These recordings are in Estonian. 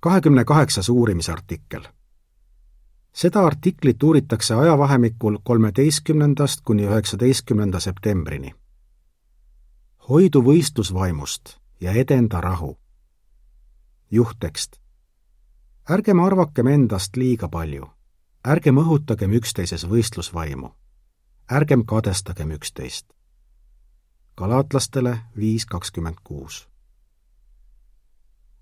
kahekümne kaheksas uurimisartikkel. seda artiklit uuritakse ajavahemikul kolmeteistkümnendast kuni üheksateistkümnenda septembrini. hoidu võistlusvaimust ja edenda rahu. juhttekst. ärgem arvakem endast liiga palju. ärgem õhutagem üksteises võistlusvaimu. ärgem kadestagem üksteist. galaatlastele viis kakskümmend kuus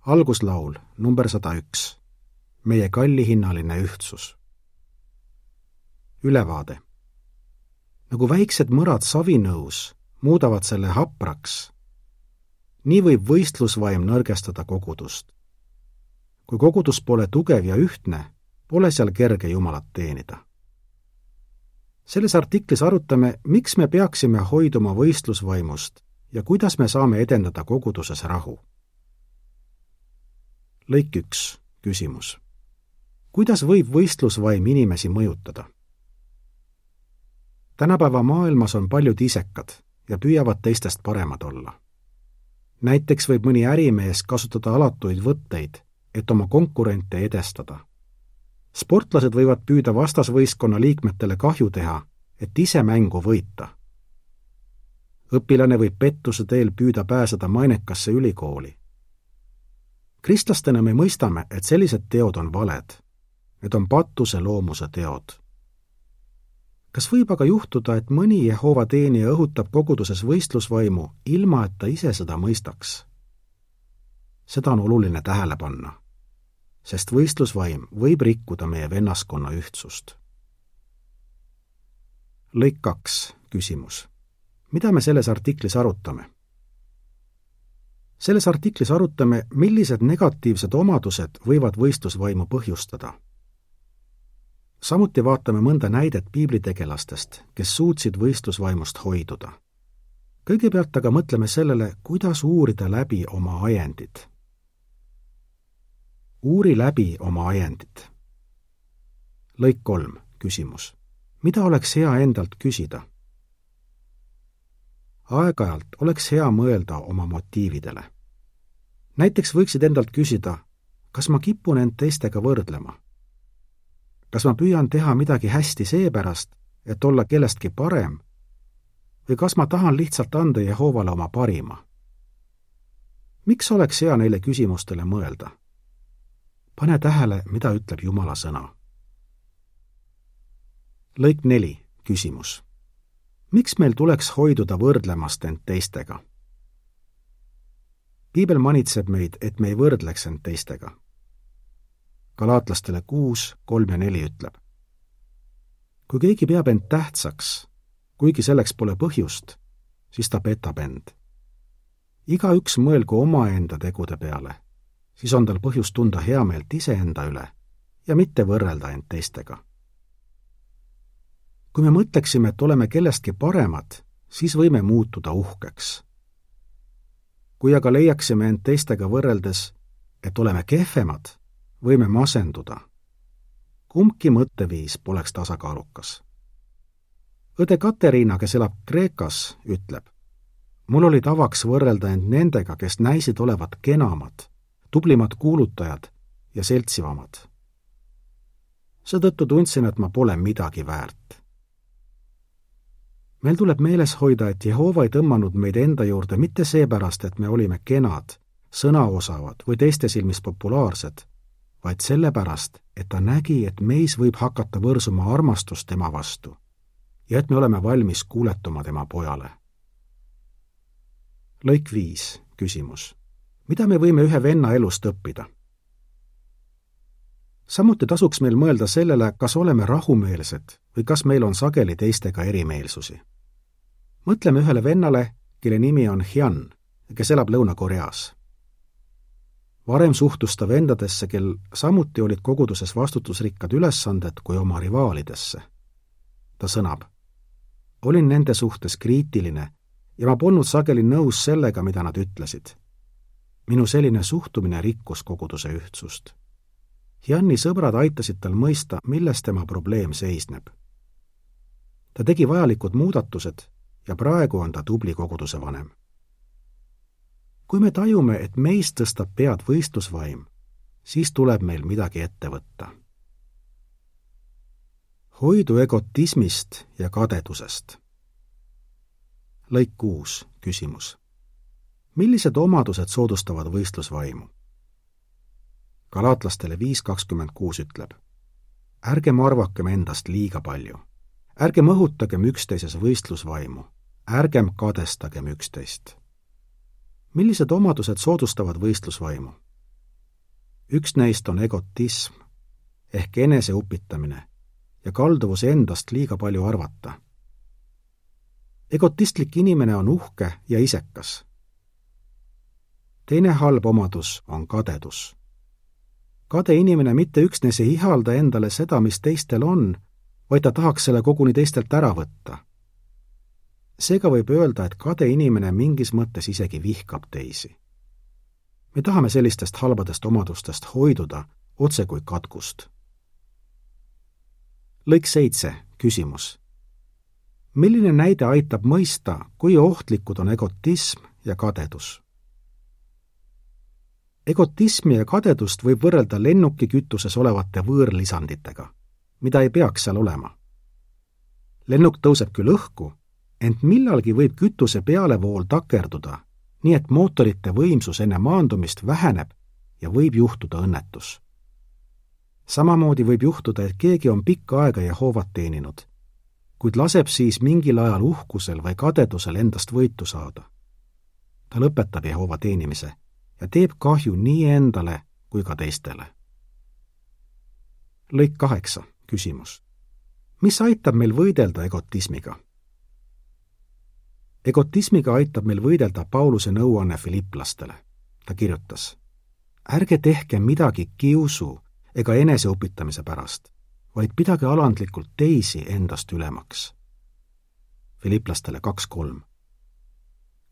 alguslaul number sada üks. meie kallihinnaline ühtsus. ülevaade. nagu väiksed mõrad savinõus muudavad selle hapraks, nii võib võistlusvaim nõrgestada kogudust. kui kogudus pole tugev ja ühtne, pole seal kerge Jumalat teenida. selles artiklis arutame, miks me peaksime hoiduma võistlusvaimust ja kuidas me saame edendada koguduses rahu lõik üks, küsimus. kuidas võib võistlusvaim inimesi mõjutada? tänapäeva maailmas on paljud isekad ja püüavad teistest paremad olla. näiteks võib mõni ärimees kasutada alatuid võtteid, et oma konkurente edestada. sportlased võivad püüda vastasvõistkonna liikmetele kahju teha, et ise mängu võita. õpilane võib pettuse teel püüda pääseda mainekasse ülikooli kristlastena me mõistame, et sellised teod on valed. Need on patuse loomuse teod. kas võib aga juhtuda, et mõni Jehova teenija õhutab koguduses võistlusvaimu, ilma et ta ise seda mõistaks? seda on oluline tähele panna, sest võistlusvaim võib rikkuda meie vennaskonna ühtsust. lõik kaks, küsimus. mida me selles artiklis arutame? Selles artiklis arutame, millised negatiivsed omadused võivad võistlusvaimu põhjustada. samuti vaatame mõnda näidet piiblitegelastest, kes suutsid võistlusvaimust hoiduda. kõigepealt aga mõtleme sellele, kuidas uurida läbi oma ajendid. uuri läbi oma ajendid. lõik kolm, küsimus. mida oleks hea endalt küsida? Aeg-ajalt oleks hea mõelda oma motiividele. näiteks võiksid endalt küsida, kas ma kipun end teistega võrdlema? kas ma püüan teha midagi hästi seepärast, et olla kellestki parem, või kas ma tahan lihtsalt anda Jehovale oma parima? miks oleks hea neile küsimustele mõelda? pane tähele, mida ütleb Jumala sõna. lõik neli, küsimus miks meil tuleks hoiduda võrdlemast end teistega? piibel manitseb meid, et me ei võrdleks end teistega. galaatlastele kuus, kolm ja neli ütleb. kui keegi peab end tähtsaks, kuigi selleks pole põhjust, siis ta petab end. igaüks mõelgu omaenda tegude peale, siis on tal põhjust tunda heameelt iseenda üle ja mitte võrrelda end teistega kui me mõtleksime, et oleme kellestki paremad, siis võime muutuda uhkeks. kui aga leiaksime end teistega võrreldes, et oleme kehvemad, võime masenduda. kumbki mõtteviis poleks tasakaalukas. õde Katariina, kes elab Kreekas, ütleb, mul oli tavaks võrrelda end nendega, kes näisid olevat kenamad, tublimad kuulutajad ja seltsivamad. seetõttu tundsin, et ma pole midagi väärt meil tuleb meeles hoida, et Jehova ei tõmmanud meid enda juurde mitte seepärast, et me olime kenad, sõnaosavad või teiste silmis populaarsed, vaid sellepärast, et ta nägi, et meis võib hakata võrsuma armastus tema vastu ja et me oleme valmis kuuletuma tema pojale. lõik viis, küsimus. mida me võime ühe venna elust õppida? Samuti tasuks meil mõelda sellele, kas oleme rahumeelsed või kas meil on sageli teistega erimeelsusi. mõtleme ühele vennale, kelle nimi on Hyun ja kes elab Lõuna-Koreas. varem suhtus ta vendadesse, kel samuti olid koguduses vastutusrikkad ülesanded, kui oma rivaalidesse. ta sõnab, olin nende suhtes kriitiline ja ma polnud sageli nõus sellega, mida nad ütlesid. minu selline suhtumine rikkus koguduse ühtsust Janni sõbrad aitasid tal mõista, milles tema probleem seisneb. ta tegi vajalikud muudatused ja praegu on ta tubli koguduse vanem. kui me tajume, et meist tõstab pead võistlusvaim, siis tuleb meil midagi ette võtta. hoidu egotismist ja kadedusest. lõik kuus, küsimus. millised omadused soodustavad võistlusvaimu? Galaatlastele viis kakskümmend kuus ütleb. ärgem arvakem endast liiga palju. ärgem õhutagem üksteises võistlusvaimu. ärgem kadestagem üksteist. millised omadused soodustavad võistlusvaimu? üks neist on egotism ehk eneseupitamine ja kalduvus endast liiga palju arvata. egotistlik inimene on uhke ja isekas. teine halb omadus on kadedus kade inimene mitte üksnes ei ihalda endale seda, mis teistel on, vaid ta tahaks selle koguni teistelt ära võtta. seega võib öelda, et kade inimene mingis mõttes isegi vihkab teisi. me tahame sellistest halbadest omadustest hoiduda otse kui katkust. lõik seitse, küsimus. milline näide aitab mõista, kui ohtlikud on egotism ja kadedus? Egotismi ja kadedust võib võrrelda lennukikütuses olevate võõrlisanditega, mida ei peaks seal olema. lennuk tõuseb küll õhku, ent millalgi võib kütuse pealevool takerduda, nii et mootorite võimsus enne maandumist väheneb ja võib juhtuda õnnetus. samamoodi võib juhtuda, et keegi on pikka aega Jehovat teeninud, kuid laseb siis mingil ajal uhkusel või kadedusel endast võitu saada. ta lõpetab Jehova teenimise ja teeb kahju nii endale kui ka teistele. lõik kaheksa, küsimus. mis aitab meil võidelda egotismiga? egotismiga aitab meil võidelda Pauluse nõuanne filiplastele. ta kirjutas, ärge tehke midagi kiusu ega eneseupitamise pärast, vaid pidage alandlikult teisi endast ülemaks. Filiplastele kaks kolm.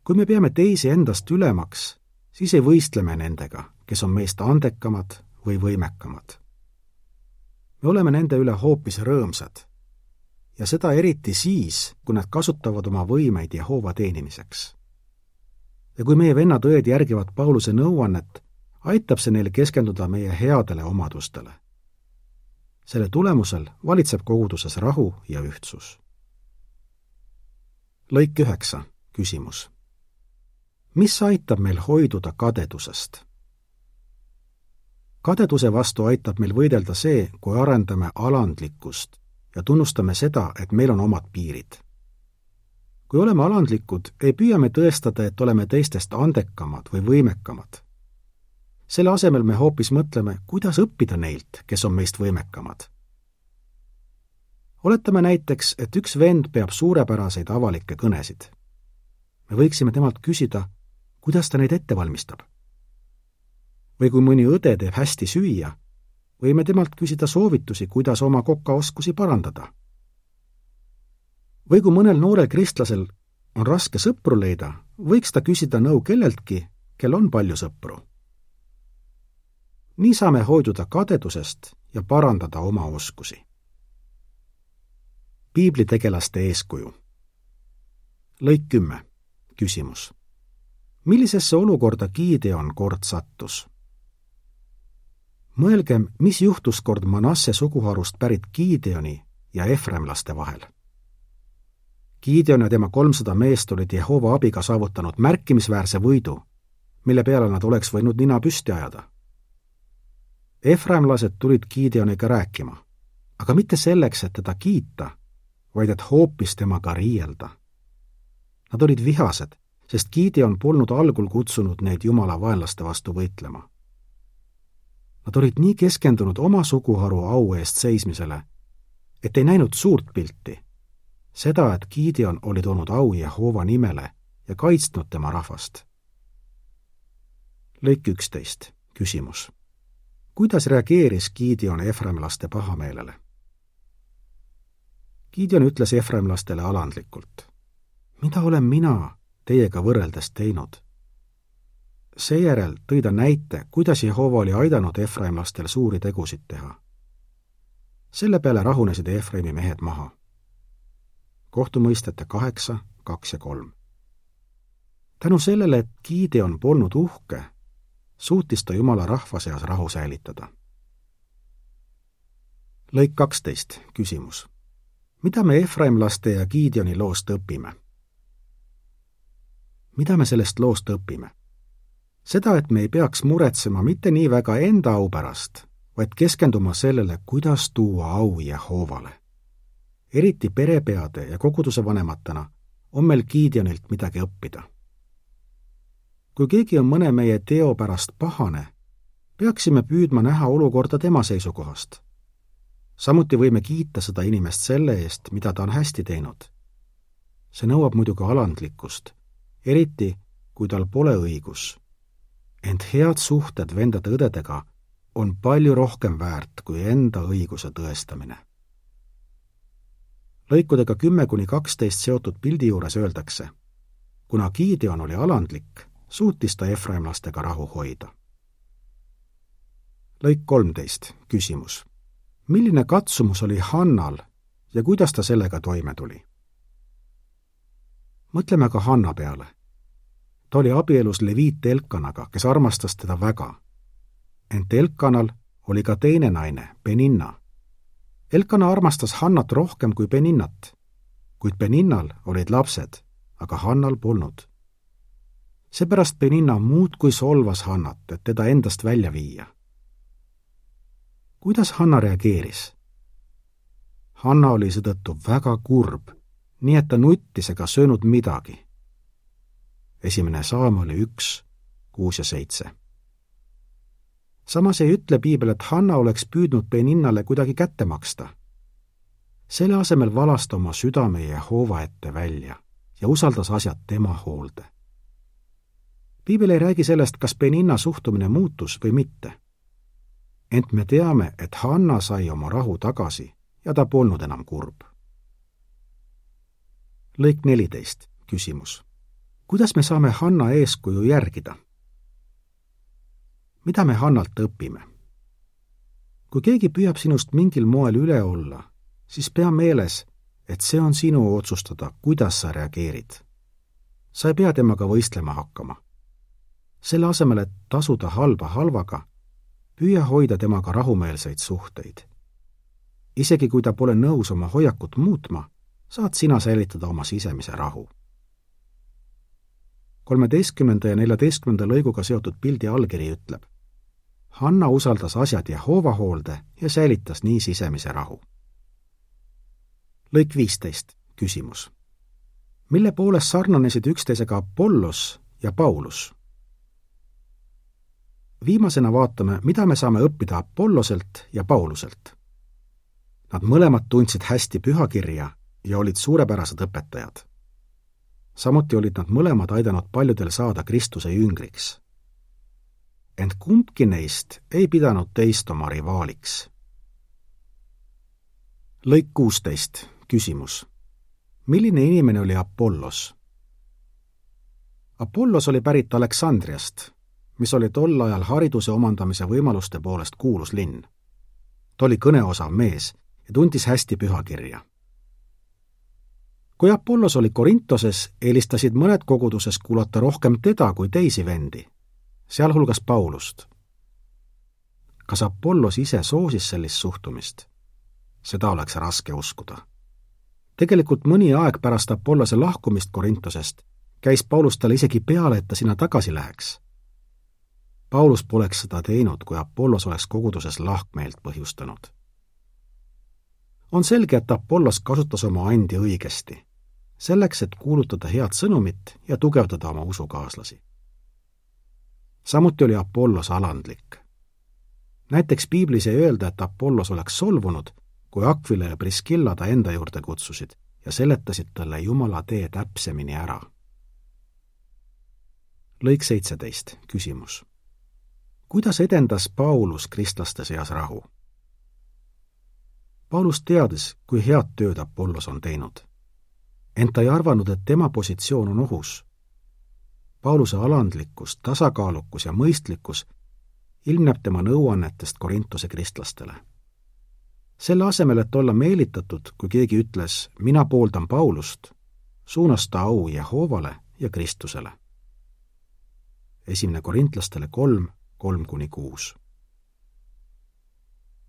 kui me peame teisi endast ülemaks, siis ei võistle me nendega, kes on meist andekamad või võimekamad. me oleme nende üle hoopis rõõmsad. ja seda eriti siis, kui nad kasutavad oma võimeid Jehova teenimiseks. ja kui meie vennad-õed järgivad Pauluse nõuannet, aitab see neil keskenduda meie headele omadustele. selle tulemusel valitseb koguduses rahu ja ühtsus. lõik üheksa, küsimus mis aitab meil hoiduda kadedusest? kadeduse vastu aitab meil võidelda see, kui arendame alandlikkust ja tunnustame seda, et meil on omad piirid. kui oleme alandlikud, ei püüa me tõestada, et oleme teistest andekamad või võimekamad. selle asemel me hoopis mõtleme, kuidas õppida neilt, kes on meist võimekamad. oletame näiteks, et üks vend peab suurepäraseid avalikke kõnesid. me võiksime temalt küsida, kuidas ta neid ette valmistab? või kui mõni õde teeb hästi süüa, võime temalt küsida soovitusi, kuidas oma kokaoskusi parandada. või kui mõnel noorel kristlasel on raske sõpru leida, võiks ta küsida nõu kelleltki, kel on palju sõpru. nii saame hoiduda kadedusest ja parandada oma oskusi. piiblitegelaste eeskuju. lõik kümme, küsimus millisesse olukorda Gideon kord sattus? mõelgem, mis juhtus kord Manasse suguharust pärit Gideoni ja Efremlaste vahel. Gideon ja tema kolmsada meest olid Jehova abiga saavutanud märkimisväärse võidu, mille peale nad oleks võinud nina püsti ajada. Efraimlased tulid Gideoniga rääkima, aga mitte selleks, et teda kiita, vaid et hoopis temaga riielda. Nad olid vihased sest Gideon polnud algul kutsunud neid Jumala vaenlaste vastu võitlema. Nad olid nii keskendunud oma suguharu au eest seismisele, et ei näinud suurt pilti, seda, et Gideon oli toonud au Jehova nimele ja kaitsnud tema rahvast. lõik üksteist, küsimus. kuidas reageeris Gideon efraimlaste pahameelele? Gideon ütles efraimlastele alandlikult. mida olen mina, teiega võrreldes teinud. seejärel tõi ta näite, kuidas Jehova oli aidanud Efraimlastel suuri tegusid teha. selle peale rahunesid Efraimi mehed maha. kohtumõistete kaheksa, kaks ja kolm. tänu sellele, et Gideon polnud uhke, suutis ta Jumala rahva seas rahu säilitada. lõik kaksteist, küsimus. mida me Efraimlaste ja Gideoni loost õpime? Mida me sellest loost õpime? seda, et me ei peaks muretsema mitte nii väga enda au pärast, vaid keskenduma sellele, kuidas tuua au Jehovale. eriti perepeade ja koguduse vanematena on meil Gideonilt midagi õppida. kui keegi on mõne meie teo pärast pahane, peaksime püüdma näha olukorda tema seisukohast. samuti võime kiita seda inimest selle eest, mida ta on hästi teinud. see nõuab muidugi alandlikkust, eriti kui tal pole õigus. ent head suhted vendade-õdedega on palju rohkem väärt kui enda õiguse tõestamine. lõikudega kümme kuni kaksteist seotud pildi juures öeldakse, kuna Gideon oli alandlik, suutis ta efraimlastega rahu hoida. lõik kolmteist, küsimus. milline katsumus oli Hannal ja kuidas ta sellega toime tuli? mõtleme ka Hanna peale. Ta oli abielus Leviit Elkanaga, kes armastas teda väga ent Elkanal oli ka teine naine, Beninna. Elkana armastas Hannat rohkem kui Beninnat, kuid Beninnal olid lapsed, aga Hannal polnud. seepärast Beninna muudkui solvas Hannat, et teda endast välja viia. kuidas Hanna reageeris? Hanna oli seetõttu väga kurb, nii et ta nuttis ega söönud midagi. Esimene saam oli üks, kuus ja seitse samas ei ütle piibel, et Hanna oleks püüdnud Beninnale kuidagi kätte maksta. selle asemel valas ta oma südame Jehova ette välja ja usaldas asjad tema hoolde. piibel ei räägi sellest, kas Beninna suhtumine muutus või mitte. ent me teame, et Hanna sai oma rahu tagasi ja ta polnud enam kurb. lõik neliteist, küsimus. Kuidas me saame Hanna eeskuju järgida? mida me Hannalt õpime? kui keegi püüab sinust mingil moel üle olla, siis pea meeles, et see on sinu otsustada, kuidas sa reageerid. sa ei pea temaga võistlema hakkama. selle asemel, et tasuda halba halvaga, püüa hoida temaga rahumeelseid suhteid. isegi kui ta pole nõus oma hoiakut muutma, saad sina säilitada oma sisemise rahu. Kolmeteistkümnenda ja neljateistkümnenda lõiguga seotud pildi allkiri ütleb Hanna usaldas asjad Jehova hoolde ja säilitas nii sisemise rahu. lõik viisteist, küsimus. mille poolest sarnanesid üksteisega Apollos ja Paulus? viimasena vaatame, mida me saame õppida Apolloselt ja Pauluselt. Nad mõlemad tundsid hästi pühakirja ja olid suurepärased õpetajad. Samuti olid nad mõlemad aidanud paljudel saada Kristuse jüngriks ent kumbki neist ei pidanud teist oma rivaaliks. lõik kuusteist, küsimus. milline inimene oli Apollos? Apollos oli pärit Aleksandriast, mis oli tol ajal hariduse omandamise võimaluste poolest kuulus linn. ta oli kõneosav mees ja tundis hästi pühakirja. Kui Apollos oli Korintoses, eelistasid mõned koguduses kuulata rohkem teda kui teisi vendi sealhulgas Paulust. kas Apollos ise soosis sellist suhtumist? seda oleks raske uskuda. tegelikult mõni aeg pärast Apollose lahkumist Korintosest käis Paulus talle isegi peale, et ta sinna tagasi läheks. Paulus poleks seda teinud, kui Apollos oleks koguduses lahkmeelt põhjustanud. on selge, et Apollos kasutas oma andi õigesti, selleks, et kuulutada head sõnumit ja tugevdada oma usukaaslasi samuti oli Apollos alandlik. näiteks piiblis ei öelda, et Apollos oleks solvunud, kui Akvile ja Priskilla ta enda juurde kutsusid ja seletasid talle Jumala tee täpsemini ära. lõik seitseteist, küsimus. kuidas edendas Paulus kristlaste seas rahu? Paulus teadis, kui head tööd Apollos on teinud. Ent ta ei arvanud, et tema positsioon on ohus Pauluse alandlikkus, tasakaalukus ja mõistlikkus ilmneb tema nõuannetest Korintuse kristlastele. selle asemel, et olla meelitatud, kui keegi ütles mina pooldan Paulust, suunas ta au Jehovale ja Kristusele. esimene korintlastele kolm, kolm kuni kuus.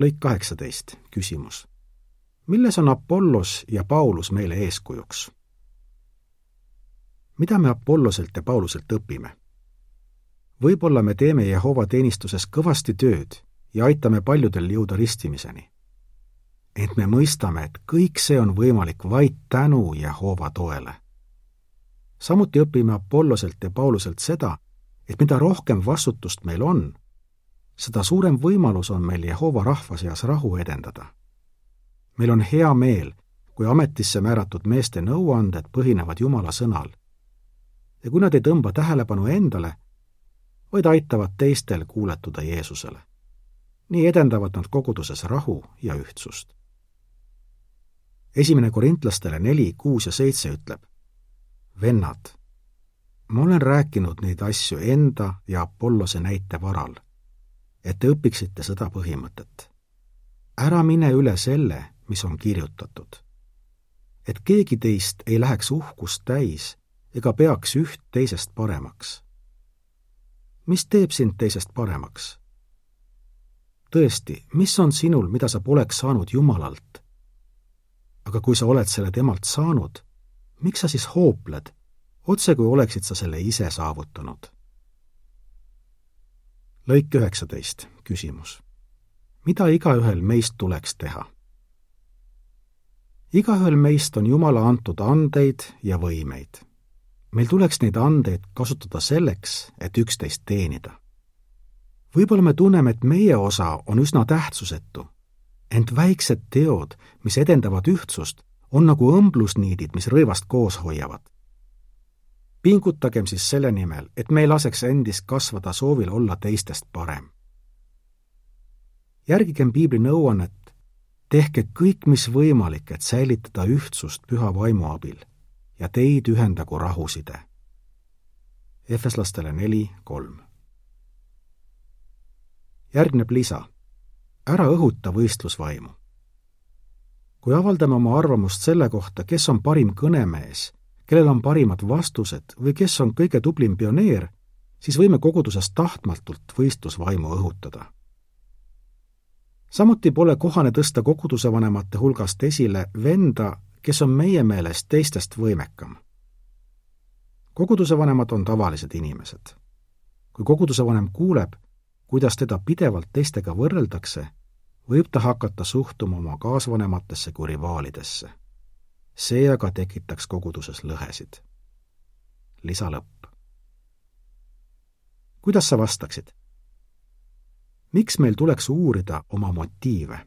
lõik kaheksateist, küsimus. milles on Apollos ja Paulus meile eeskujuks? Mida me Apolloselt ja Pauluselt õpime? võib-olla me teeme Jehova teenistuses kõvasti tööd ja aitame paljudel jõuda ristimiseni. ent me mõistame, et kõik see on võimalik vaid tänu Jehova toele. samuti õpime Apolloselt ja Pauluselt seda, et mida rohkem vastutust meil on, seda suurem võimalus on meil Jehova rahva seas rahu edendada. meil on hea meel, kui ametisse määratud meeste nõuanded põhinevad Jumala sõnal. Ja kui nad ei tõmba tähelepanu endale, vaid aitavad teistel kuuletuda Jeesusele. nii edendavad nad koguduses rahu ja ühtsust. esimene korintlastele neli, kuus ja seitse ütleb, vennad ma olen rääkinud neid asju enda ja Apollose näite varal, et te õpiksite seda põhimõtet. ära mine üle selle, mis on kirjutatud. et keegi teist ei läheks uhkust täis ega peaks üht teisest paremaks. mis teeb sind teisest paremaks? tõesti, mis on sinul, mida sa poleks saanud Jumalalt? aga kui sa oled selle temalt saanud, miks sa siis hoopled otse kui oleksid sa selle ise saavutanud. lõik üheksateist, küsimus. mida igaühel meist tuleks teha? igaühel meist on Jumala antud andeid ja võimeid. Meil tuleks neid andeid kasutada selleks, et üksteist teenida. võib-olla me tunneme, et meie osa on üsna tähtsusetu, ent väiksed teod, mis edendavad ühtsust, on nagu õmblusniidid, mis rõivast koos hoiavad pingutagem siis selle nimel, et me ei laseks endist kasvada soovil olla teistest parem. järgigem piibli nõuannet, tehke kõik, mis võimalik, et säilitada ühtsust püha vaimu abil ja teid ühendagu rahuside. Efeslastele neli, kolm. järgneb lisa. ära õhuta võistlusvaimu. kui avaldame oma arvamust selle kohta, kes on parim kõnemees kellel on parimad vastused või kes on kõige tublim pioneer, siis võime koguduses tahtmatult võistlusvaimu õhutada. samuti pole kohane tõsta koguduse vanemate hulgast esile venda, kes on meie meelest teistest võimekam. koguduse vanemad on tavalised inimesed. kui koguduse vanem kuuleb, kuidas teda pidevalt teistega võrreldakse, võib ta hakata suhtuma oma kaasvanematesse kui rivaalidesse see aga tekitaks koguduses lõhesid. lisa lõpp. kuidas sa vastaksid? miks meil tuleks uurida oma motiive?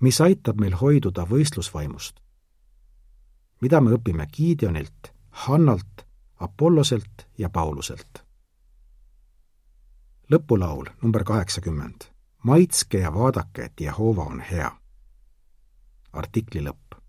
mis aitab meil hoiduda võistlusvaimust? Mida me õpime Gideonilt, Hannalt, Apolloselt ja Pauluselt? lõpulaul number kaheksakümmend. maitske ja vaadake, et Jehova on hea. artikli lõpp.